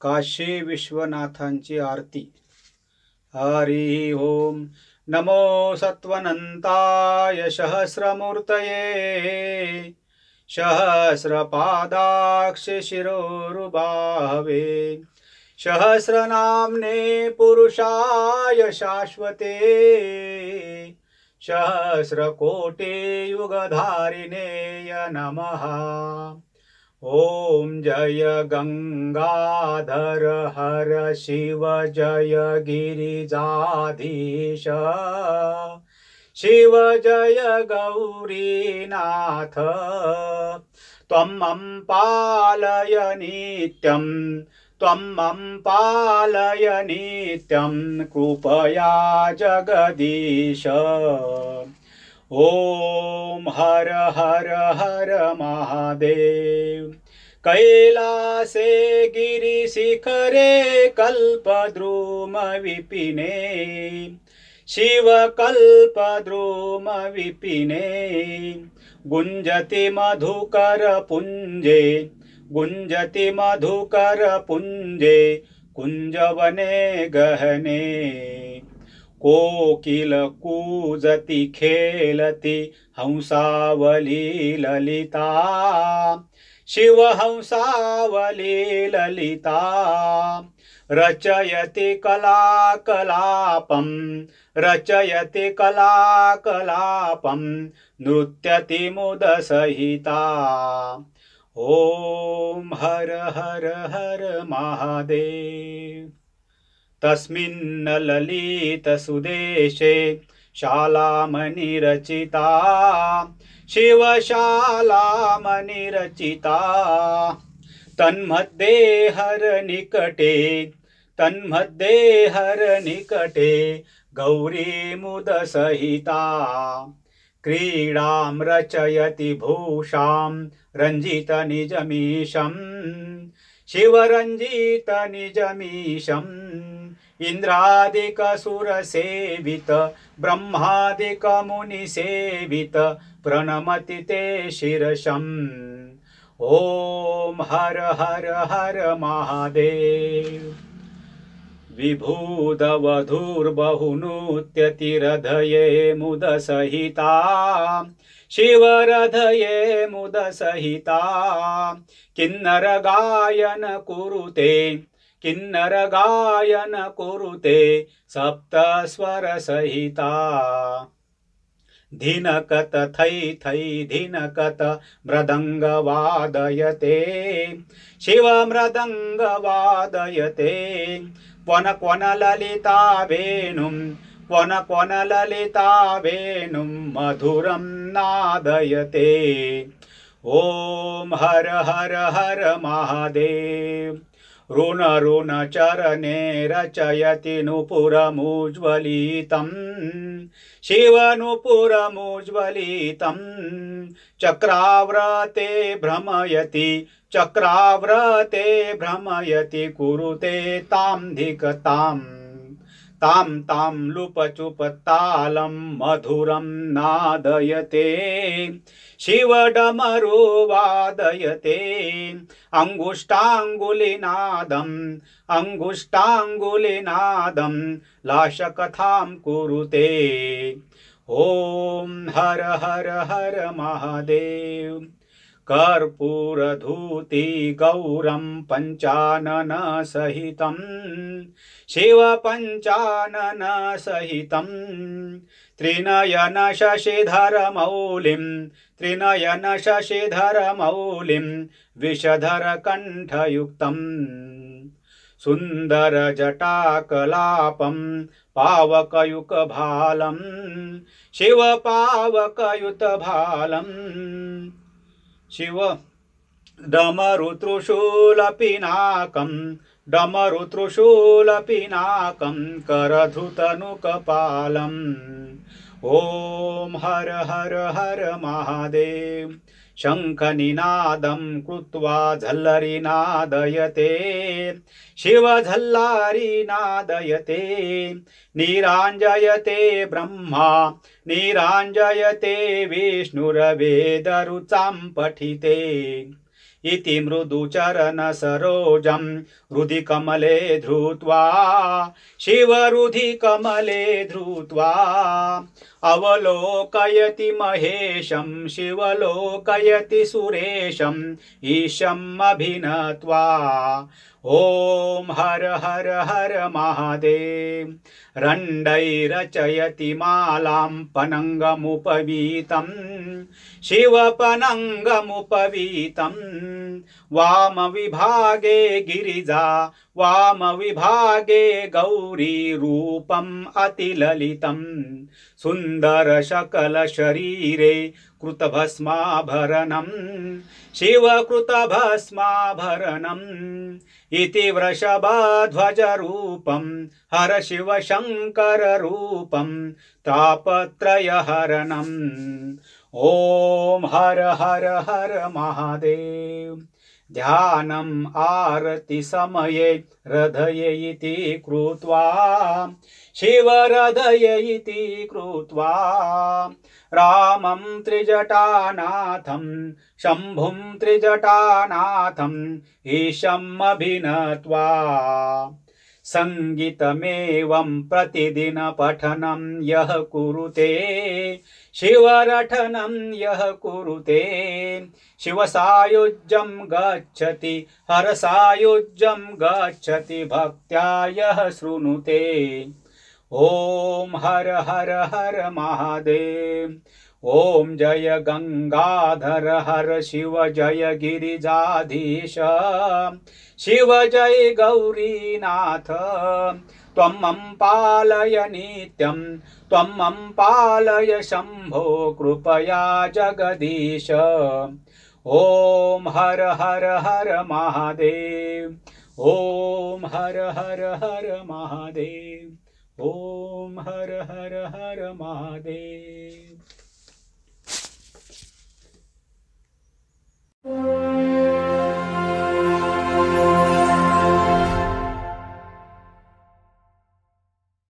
काशी विश्वनाथांची आरती. हरी ओम. नमो सत्वनन्ताय सहस्रमूर्तये. सहस्रपादाक्षशिरोरुबाहवे सहस्रनाम्ने पुरुषाय शाश्वते. सहस्रकोटियुगधारिणेय नमः. ॐ जय गङ्गाधर हर शिव जय गिरिजाधीश। शिव जय गौरीनाथ। त्वं पालय नित्यं त्वं मम पालय नित्यं कृपया जगदीश ओम हर हर हर महादेव। कैलासे से गिरि शिखरे कल्पद्रुम विपिने। शिवकल्पद्रुम विपिने। गुञ्जति मधुकरपुञ्जे गुञ्जति मधुकरपुञ्जे कुञ्जवने गहने। कोकिल कूजति खेलति हंसावली ललिता शिवहंसावली ललिता रचयति कलाकलापं रचयति कलाकलापं नृत्यति मुदसहिता ॐ हर हर हर महादेव तस्मिन् ललितसुदेशे शालामणिरचिता शिवशालामणिरचिता। तन्मध्ये हरनिकटे तन्मध्ये हरनिकटे गौरीमुदसहिता क्रीडां रचयति भूषां रञ्जितनिजमीशम् शिवरञ्जितनिजमीशम् इन्द्रादिकसुरसेवित ब्रह्मादिकमुनिसेवित प्रणमति ते शिरसम् ॐ हर हर हर महादेव। विभूदवधूर्बहुनूत्यतिरधये मुदसहिता। शिवरधये मुदसहिता। किन्नरगायन कुरुते किन्नरगायन कुरुते सप्तस्वरसहिता। थै धिनकत मृदङ्गवादयते। शिवमृदङ्गवादयते। क्वन क्वन ललिता वेणुं ललिता वेणुं मधुरं नादयते। ॐ हर हर हर महादेव ऋण ऋण चरणे रचयति नुपुरमुज्ज्वलितं शिवनुपुरमुज्ज्वलितं चक्राव्रते भ्रमयति चक्राव्रते भ्रमयति कुरुते तां धिकताम् तां तां लुपचुपतालं मधुरं नादयते। शिवडमरु वादयते अङ्गुष्ठाङ्गुलिनादम् अङ्गुष्ठाङ्गुलिनादं लाशकथां कुरुते। ॐ हर हर हर महादेव कर्पूरधूति गौरं पञ्चाननसहितं शिवपञ्चाननसहितं त्रिनयन शशिधरमौलिं त्रिनयन शशिधरमौलिं विषधरकण्ठयुक्तम् सुन्दरजटाकलापं पावकयुकभालं शिवपावकयुतभालम् शिव। डमरुत्रुशूलपिनाकं डमरुत्रुशूलपिनाकं करधृतनुकपालम् ॐ हर हर हर महादेव शङ्खनिनादं कृत्वा झल्लरिनादयते। शिवझल्लारिनादयते। नीराञ्जयते ब्रह्मा नीराञ्जयते विष्णुरवेदरुचां पठिते इति मृदुचरणसरोजं हृदि कमले धृत्वा शिवरुधि कमले धृत्वा अवलोकयति महेशं शिवलोकयति सुरेशम् ईशम् अभिनत्वा। ॐ हर हर हर महादेव। रण्डैरचयति मालां पनङ्गमुपवीतम् शिवपनङ्गमुपवीतम् वामविभागे गिरिजा वामविभागे गौरीरूपम् अतिललितम् सुन्दरशकलशरीरे कृतभस्माभरणम् शिवकृतभस्माभरणम् इति हर शिवशङ्कररूपं तापत्रयहरणम्। ॐ हर हर हर महादेव। ध्यानम् आरतिसमये हृदय इति कृत्वा शिवहृदय इति कृत्वा रामं त्रिजटानाथं शम्भुं त्रिजटानाथम् ईशम् अभिनत्वा। सङ्गीतमेवं प्रतिदिनपठनं यः कुरुते शिवरठनं यः कुरुते। शिवसायुज्यं गच्छति हरसायुज्यं गच्छति भक्त्या यः शृणुते। ॐ हर हर हर महादेव। ॐ जय गङ्गाधर हर शिव जय गिरिजाधीश। शिव जय गौरीनाथ। त्वं मम पालय नित्यं त्वं मम पालय शम्भो कृपया जगदीश। ॐ हर हर हर महादेव। ॐ हर हर हर महादेव ओम हर हर हर महादेव।